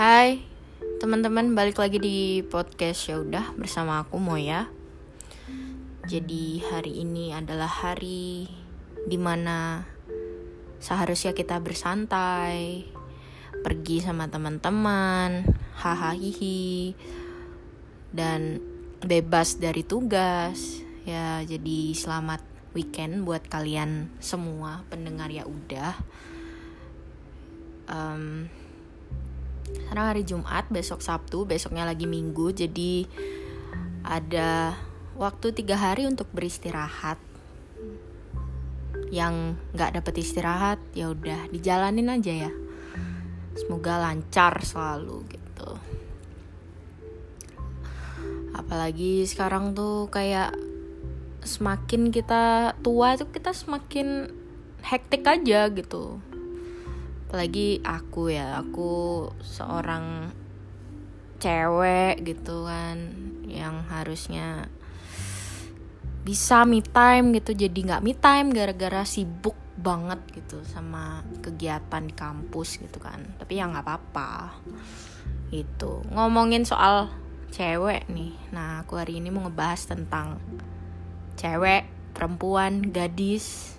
Hai teman-teman balik lagi di podcast ya udah bersama aku Moya. Jadi hari ini adalah hari di mana seharusnya kita bersantai, pergi sama teman-teman, hahaha dan bebas dari tugas. Ya jadi selamat weekend buat kalian semua pendengar ya udah. Um, sekarang hari Jumat besok Sabtu besoknya lagi Minggu jadi ada waktu tiga hari untuk beristirahat. Yang nggak dapet istirahat ya udah dijalanin aja ya. Semoga lancar selalu gitu. Apalagi sekarang tuh kayak semakin kita tua itu kita semakin hektik aja gitu apalagi aku ya aku seorang cewek gitu kan yang harusnya bisa me time gitu. Jadi nggak me time gara-gara sibuk banget gitu sama kegiatan di kampus gitu kan. Tapi ya nggak apa-apa. Itu ngomongin soal cewek nih. Nah aku hari ini mau ngebahas tentang cewek perempuan gadis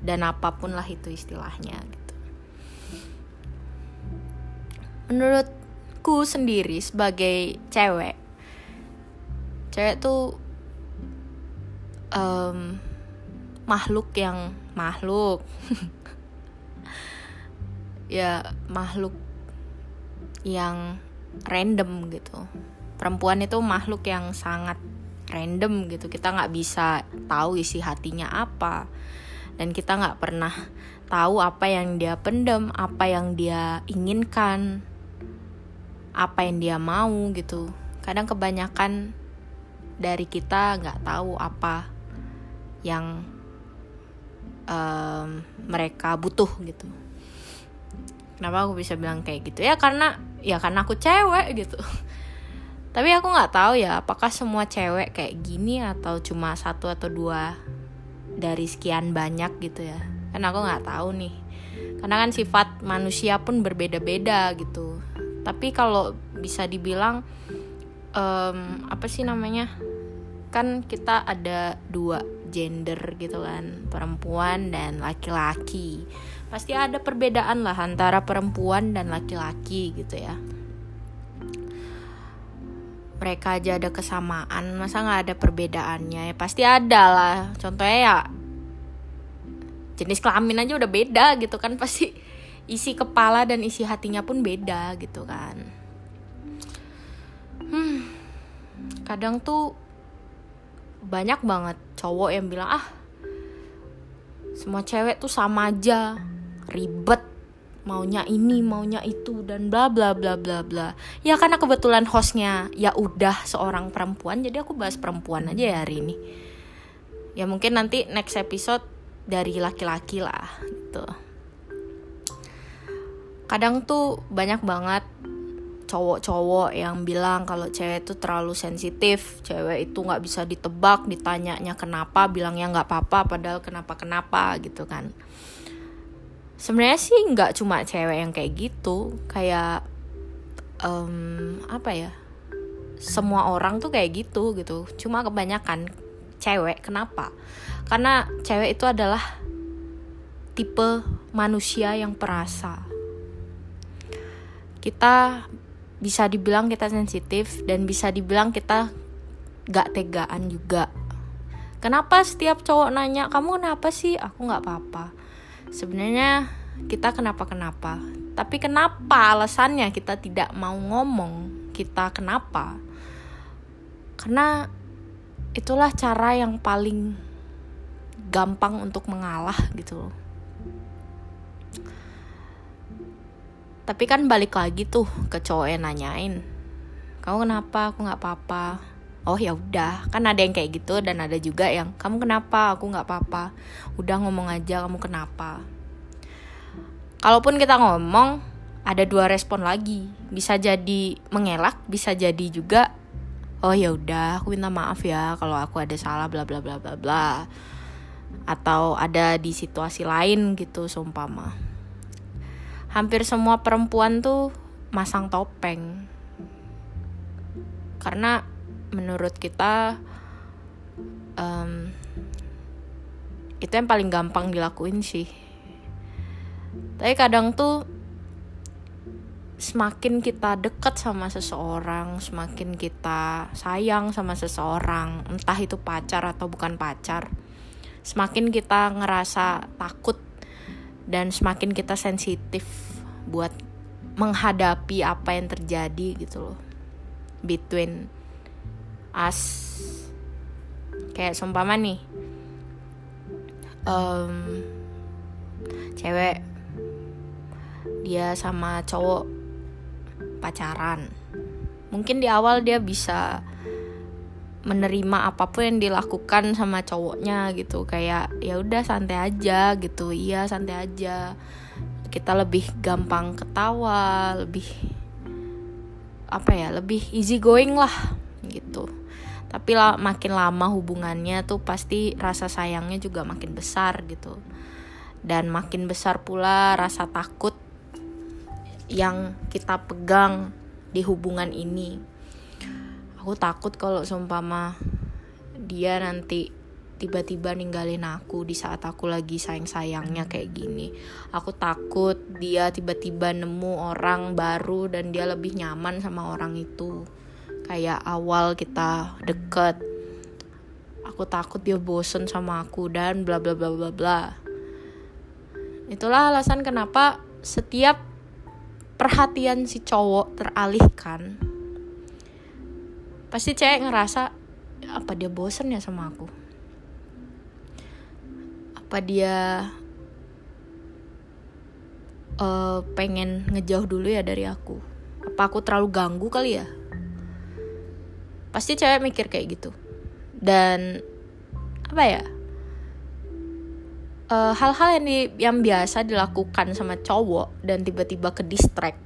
dan apa pun lah itu istilahnya. gitu menurutku sendiri sebagai cewek cewek tuh um, makhluk yang makhluk. Ya makhluk yang random gitu. Perempuan itu makhluk yang sangat random gitu. Kita nggak bisa tahu isi hatinya apa. Dan kita nggak pernah tahu apa yang dia pendem apa yang dia inginkan apa yang dia mau gitu. Kadang kebanyakan dari kita nggak tahu apa yang um, mereka butuh gitu. Kenapa aku bisa bilang kayak gitu? Ya karena ya karena aku cewek gitu. Tapi aku nggak tahu ya apakah semua cewek kayak gini atau cuma satu atau dua dari sekian banyak gitu ya? Kan aku nggak tahu nih. Karena kan sifat manusia pun berbeda-beda gitu tapi kalau bisa dibilang um, apa sih namanya? Kan kita ada dua gender gitu kan perempuan dan laki-laki. Pasti ada perbedaan lah antara perempuan dan laki-laki gitu ya. Mereka aja ada kesamaan masa nggak ada perbedaannya? Ya pasti ada lah. Contohnya ya jenis kelamin aja udah beda gitu kan pasti isi kepala dan isi hatinya pun beda gitu kan. Hmm kadang tuh banyak banget cowok yang bilang ah semua cewek tuh sama aja ribet maunya ini maunya itu dan bla bla bla bla bla. Ya karena kebetulan hostnya ya udah seorang perempuan jadi aku bahas perempuan aja ya hari ini. Ya mungkin nanti next episode dari laki-laki lah gitu kadang tuh banyak banget cowok-cowok yang bilang kalau cewek itu terlalu sensitif, cewek itu nggak bisa ditebak, ditanyanya kenapa, bilangnya nggak apa-apa, padahal kenapa-kenapa gitu kan. Sebenarnya sih nggak cuma cewek yang kayak gitu, kayak um, apa ya, semua orang tuh kayak gitu gitu. Cuma kebanyakan cewek, kenapa? Karena cewek itu adalah tipe manusia yang perasa kita bisa dibilang kita sensitif dan bisa dibilang kita gak tegaan juga. Kenapa setiap cowok nanya kamu kenapa sih? Aku gak apa-apa. Sebenarnya kita kenapa kenapa tapi kenapa alasannya kita tidak mau ngomong kita kenapa? Karena itulah cara yang paling gampang untuk mengalah gitu loh tapi kan balik lagi tuh ke cowok yang nanyain kamu kenapa? Aku nggak apa-apa. Oh ya udah. Kan ada yang kayak gitu dan ada juga yang kamu kenapa? Aku nggak apa-apa. Udah ngomong aja kamu kenapa? Kalaupun kita ngomong ada dua respon lagi. Bisa jadi mengelak bisa jadi juga oh ya udah aku minta maaf ya kalau aku ada salah bla bla bla bla bla. Atau ada di situasi lain gitu sumpama hampir semua perempuan tuh masang topeng. Karena menurut kita um, itu yang paling gampang dilakuin sih. Tapi kadang tuh semakin kita dekat sama seseorang, semakin kita sayang sama seseorang, entah itu pacar atau bukan pacar, semakin kita ngerasa takut dan semakin kita sensitif buat menghadapi apa yang terjadi gitu loh. Between us. Kayak seumpama nih um, cewek dia sama cowok pacaran. Mungkin di awal dia bisa menerima apa pun yang dilakukan sama cowoknya gitu. Kayak ya udah santai aja gitu. Iya santai aja. Kita lebih gampang ketawa lebih apa ya lebih easy going lah gitu. Tapi lah, makin lama hubungannya tuh pasti rasa sayangnya juga makin besar gitu. Dan makin besar pula rasa takut yang kita pegang di hubungan ini aku takut kalau seumpama dia nanti tiba-tiba ninggalin aku di saat aku lagi sayang-sayangnya kayak gini. Aku takut dia tiba-tiba nemu orang baru dan dia lebih nyaman sama orang itu. Kayak awal kita deket. Aku takut dia bosen sama aku dan bla bla bla bla bla. Itulah alasan kenapa setiap perhatian si cowok teralihkan pasti cewek ngerasa apa dia bosen ya sama aku? Apa dia uh, pengen ngejauh dulu ya dari aku? Apa aku terlalu ganggu kali ya? Pasti cewek mikir kayak gitu. Dan apa ya? Eh, hal-hal yang di, yang biasa dilakukan sama cowok dan tiba-tiba ke distract.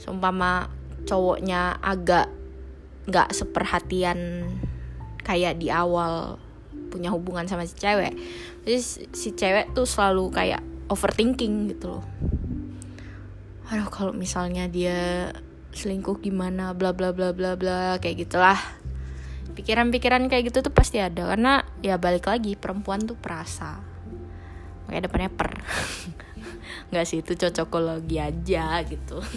Seumpama cowoknya agak nggak seperhatian kayak di awal punya hubungan sama si cewek. Jadi si cewek tuh selalu kayak overthinking gitu loh. Aduh kalau misalnya dia selingkuh gimana bla bla bla bla bla kayak gitulah. Pikiran-pikiran kayak gitu tuh pasti ada karena ya balik lagi perempuan tuh perasa. Kayak depannya per. Nggak sih itu cocokologi aja gitu.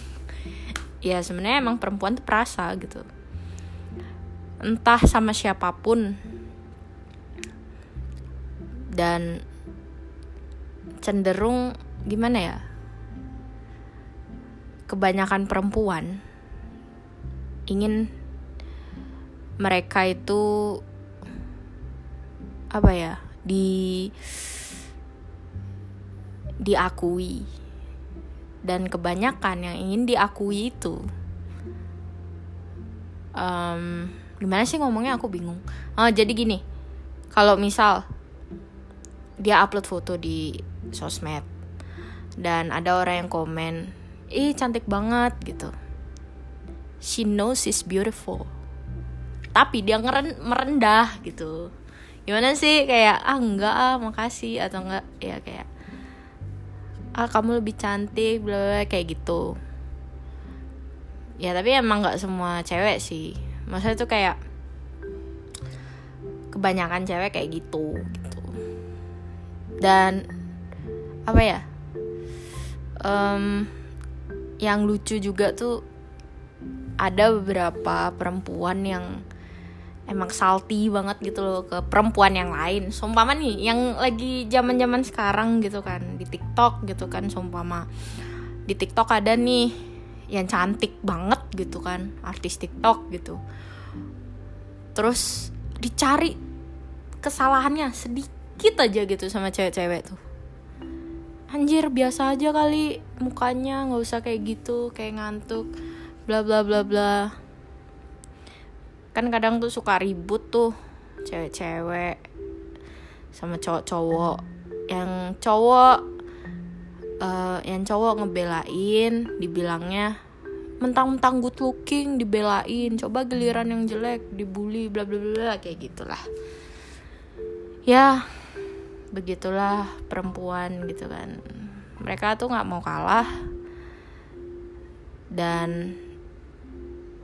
Ya sebenarnya emang perempuan tuh perasa gitu entah sama siapa pun. Dan cenderung gimana ya? Kebanyakan perempuan ingin mereka itu apa ya? Di diakui. Dan kebanyakan yang ingin diakui itu um, gimana sih ngomongnya? Aku bingung. Oh jadi gini. Kalau misal dia upload foto di sosmed dan ada orang yang komen ih cantik banget gitu. She knows she's beautiful. Tapi dia ngeren merendah gitu. Gimana sih? Kayak ah enggak ah makasih atau enggak. Ya kayak ah kamu lebih cantik bla kayak gitu. Ya tapi emang nggak semua cewek sih maksudnya tuh kayak kebanyakan cewek kayak gitu gitu dan apa ya um, yang lucu juga tuh ada beberapa perempuan yang emang salty banget gitu loh ke perempuan yang lain. Sumpama nih yang lagi zaman-zaman sekarang gitu kan di TikTok gitu kan sumpama. Di TikTok ada nih yang cantik banget gitu kan, artis TikTok gitu. Terus dicari kesalahannya sedikit aja gitu sama cewek-cewek tuh. Anjir biasa aja kali mukanya nggak usah kayak gitu kayak ngantuk bla bla bla bla. Kan kadang tuh suka ribut tuh cewek-cewek sama cowok-cowok. Yang cowok uh, yang cowok ngebelain dibilangnya mentang-mentang good looking dibelain coba giliran yang jelek dibully bla bla bla kayak gitulah. Ya begitulah perempuan gitu kan. Mereka tuh nggak mau kalah. Dan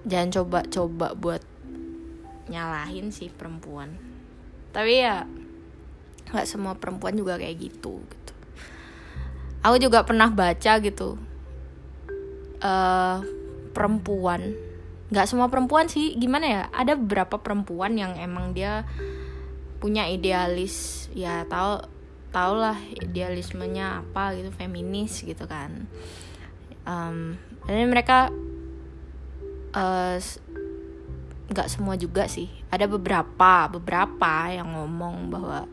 jangan coba-coba buat nyalahin sih perempuan. Tapi ya nggak semua perempuan juga kayak gitu gitu. Aku juga pernah baca gitu uh, perempuan. Nggak semua perempuan sih gimana ya? Ada beberapa perempuan yang emang dia punya idealis ya tahu tau lah idealismenya apa gitu feminis gitu kan. Um, mereka eh, nggak uh, semua juga sih. Ada beberapa beberapa yang ngomong bahwa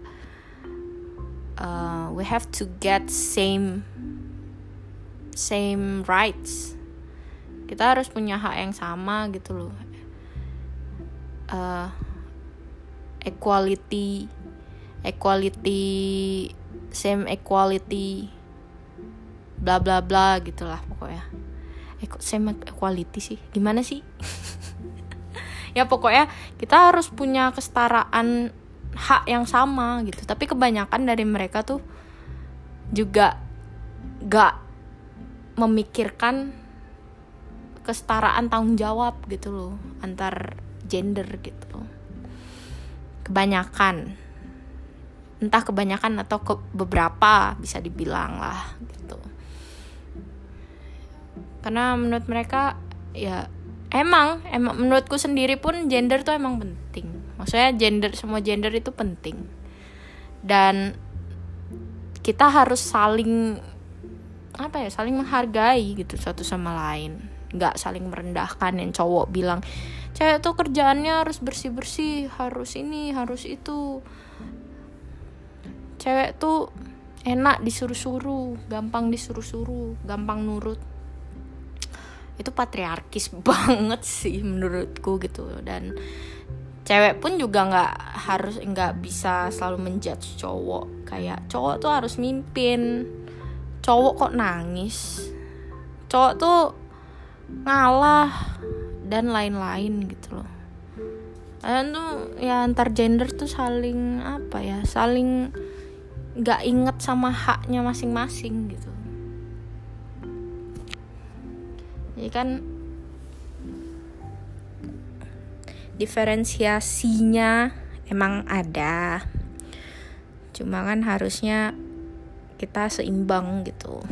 uh, we have to get same same rights kita harus punya hak yang sama gitu loh. Uh, equality equality same equality bla bla bla gitulah pokoknya. Same equality sih. Gimana sih? Ya pokoknya kita harus punya kesetaraan hak yang sama gitu. Tapi kebanyakan dari mereka tuh juga gak memikirkan kesetaraan tanggung jawab gitu loh antar gender gitu. Kebanyakan entah kebanyakan atau ke beberapa bisa dibilang lah gitu. Karena menurut mereka ya emang emang menurutku sendiri pun gender tuh emang penting. Maksudnya gender semua gender itu penting. Dan kita harus saling apa ya saling menghargai gitu satu sama lain nggak saling merendahkan yang cowok bilang cewek tuh kerjaannya harus bersih bersih harus ini harus itu. Cewek tuh enak disuruh-suruh gampang disuruh-suruh gampang nurut. Itu patriarkis banget sih menurutku gitu. Dan cewek pun juga nggak harus nggak bisa selalu menjudge cowok. Kayak cowok tuh harus mimpin. Cowok kok nangis. Cowok tuh ngalah dan lain-lain gitu loh. Dan tuh ya antar gender tuh saling apa ya saling nggak inget sama haknya masing-masing gitu. Jadi kan diferensiasinya emang ada. Cuma kan harusnya kita seimbang gitu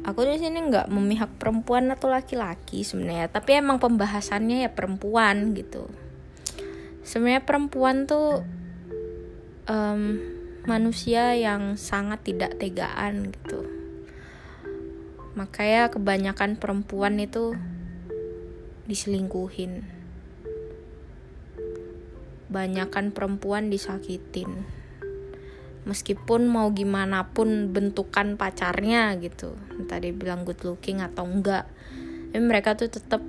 aku di sini nggak memihak perempuan atau laki-laki sebenarnya tapi emang pembahasannya ya perempuan gitu. Sebenarnya perempuan tuh um, manusia yang sangat tidak tegaan gitu. Makanya kebanyakan perempuan itu diselingkuhin. Banyakan perempuan disakitin meskipun mau gimana pun bentukan pacarnya gitu. Entah dia bilang good looking atau enggak. Tapi mereka tuh tetap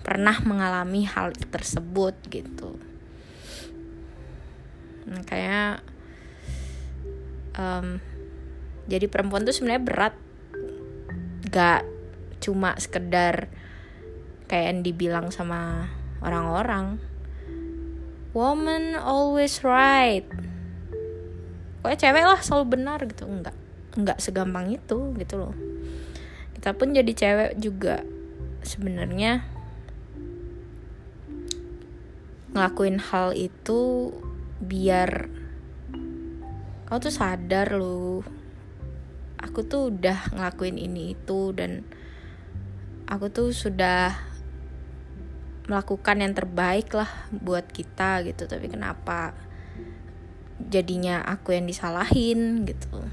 pernah mengalami hal tersebut gitu. Nah, kayak um, jadi perempuan tuh sebenarnya berat. Gak cuma sekedar kayak yang dibilang sama orang-orang. Woman always right pokoknya cewek lah selalu benar gitu. Enggak enggak segampang itu gitu loh. Kita pun jadi cewek juga sebenarnya ngelakuin hal itu biar kau tuh sadar loh. Aku tuh udah ngelakuin ini itu dan aku tuh sudah melakukan yang terbaik lah buat kita gitu. Tapi kenapa jadinya aku yang disalahin gitu.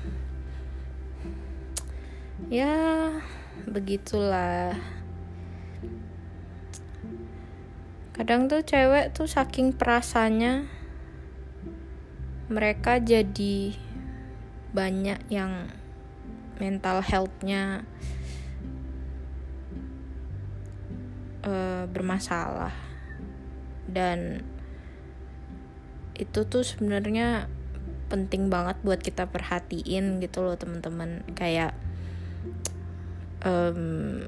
Ya begitulah. Kadang tuh cewek tuh saking perasanya mereka jadi banyak yang mental healthnya uh, bermasalah. Dan itu tuh sebenarnya penting banget buat kita perhatiin gitu loh teman-teman. Kayak um,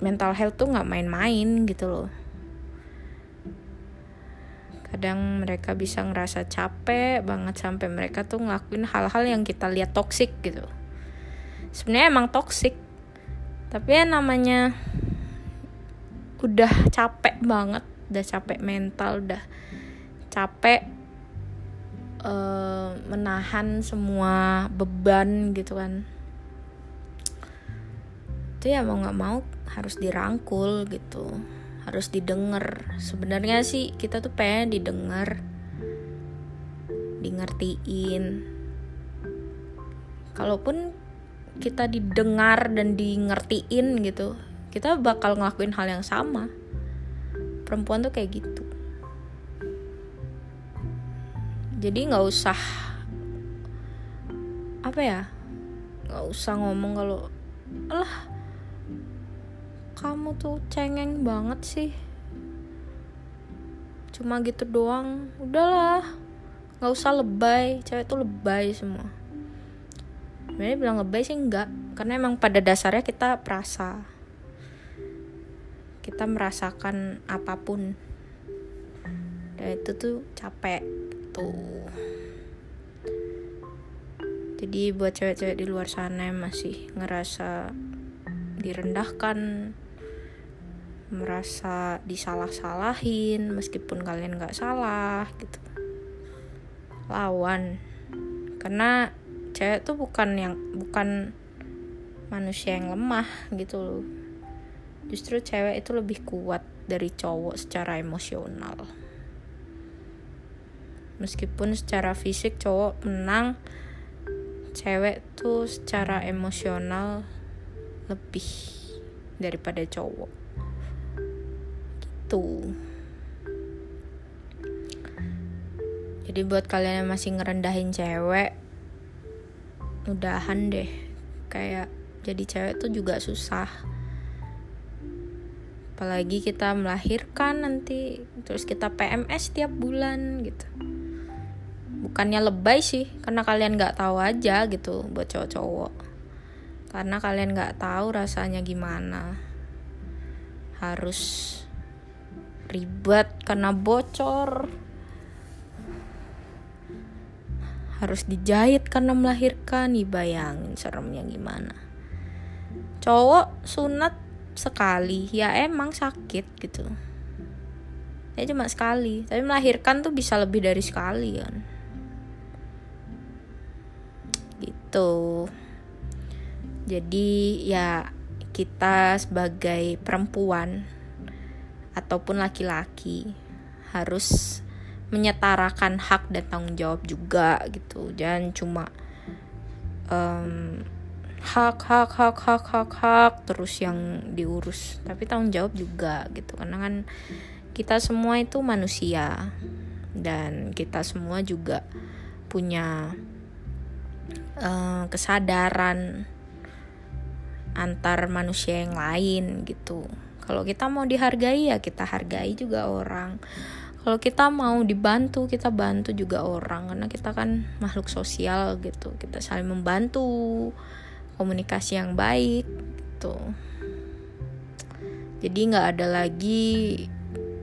mental health tuh nggak main-main gitu loh. Kadang mereka bisa ngerasa capek banget sampai mereka tuh ngelakuin hal-hal yang kita lihat toksik gitu. Sebenarnya emang toxic tapi ya namanya udah capek banget udah capek mental udah capek uh, menahan semua beban gitu kan. Itu ya mau nggak mau harus dirangkul gitu harus didengar. Sebenarnya sih kita tuh pengen didengar dingertiin kalaupun kita didengar dan di ngertiin gitu kita bakal ngelakuin hal yang sama. Perempuan tuh kayak gitu jadi nggak usah apa ya nggak usah ngomong kalau lah kamu tuh cengeng banget sih. Cuma gitu doang. Udahlah nggak usah lebay. Cewek tuh lebay semua. Sebenarnya bilang lebay sih enggak karena emang pada dasarnya kita perasa. Kita merasakan apa pun. Dan itu tuh capek tuh jadi buat cewek-cewek di luar sana yang masih ngerasa direndahkan merasa disalah-salahin meskipun kalian nggak salah gitu. Lawan. Karena cewek tuh bukan yang bukan manusia yang lemah gitu loh. Justru cewek itu lebih kuat dari cowok secara emosional meskipun secara fisik cowok menang cewek tuh secara emosional lebih daripada cowok. Gitu. Jadi buat kalian yang masih ngerendahin cewek udahan deh. Kayak jadi cewek tuh juga susah. Apalagi kita melahirkan nanti terus kita PMS tiap bulan gitu bukannya lebay sih karena kalian nggak tahu aja gitu buat cowok-cowok. Karena kalian nggak tahu rasanya gimana. Harus ribet karena bocor. Harus dijahit karena melahirkan. Nih bayangin seremnya gimana. Cowok sunat sekali ya emang sakit gitu. Ya cuma sekali tapi melahirkan tuh bisa lebih dari sekali kan gitu. Jadi ya kita sebagai perempuan ataupun laki-laki harus menyetarakan hak dan tanggung jawab juga gitu. Jangan cuma um, hak hak hak hak hak hak terus yang diurus tapi tanggung jawab juga gitu. Karena kan kita semua itu manusia dan kita semua juga punya uh, kesadaran antar manusia yang lain gitu. Kalau kita mau dihargai ya kita hargai juga orang. Kalau kita mau dibantu kita bantu juga orang. Karena kita kan makhluk sosial gitu. Kita saling membantu komunikasi yang baik gitu. Jadi nggak ada lagi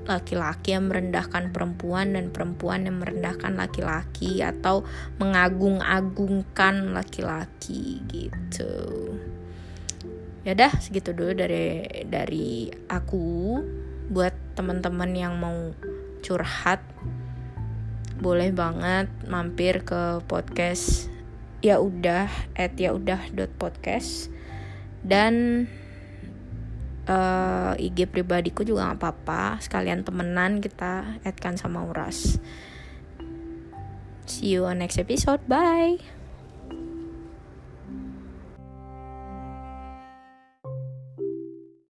laki-laki yang merendahkan perempuan dan perempuan yang merendahkan laki-laki atau mengagung-agungkan laki-laki gitu. Ya dah segitu dulu dari dari aku. Buat teman-teman yang mau curhat boleh banget mampir ke podcast ya udah at ya udah dot podcast. Dan uh, IG pribadiku juga nggak apa-apa. Sekalian temenan kita add kan sama Uras. See you on next episode. Bye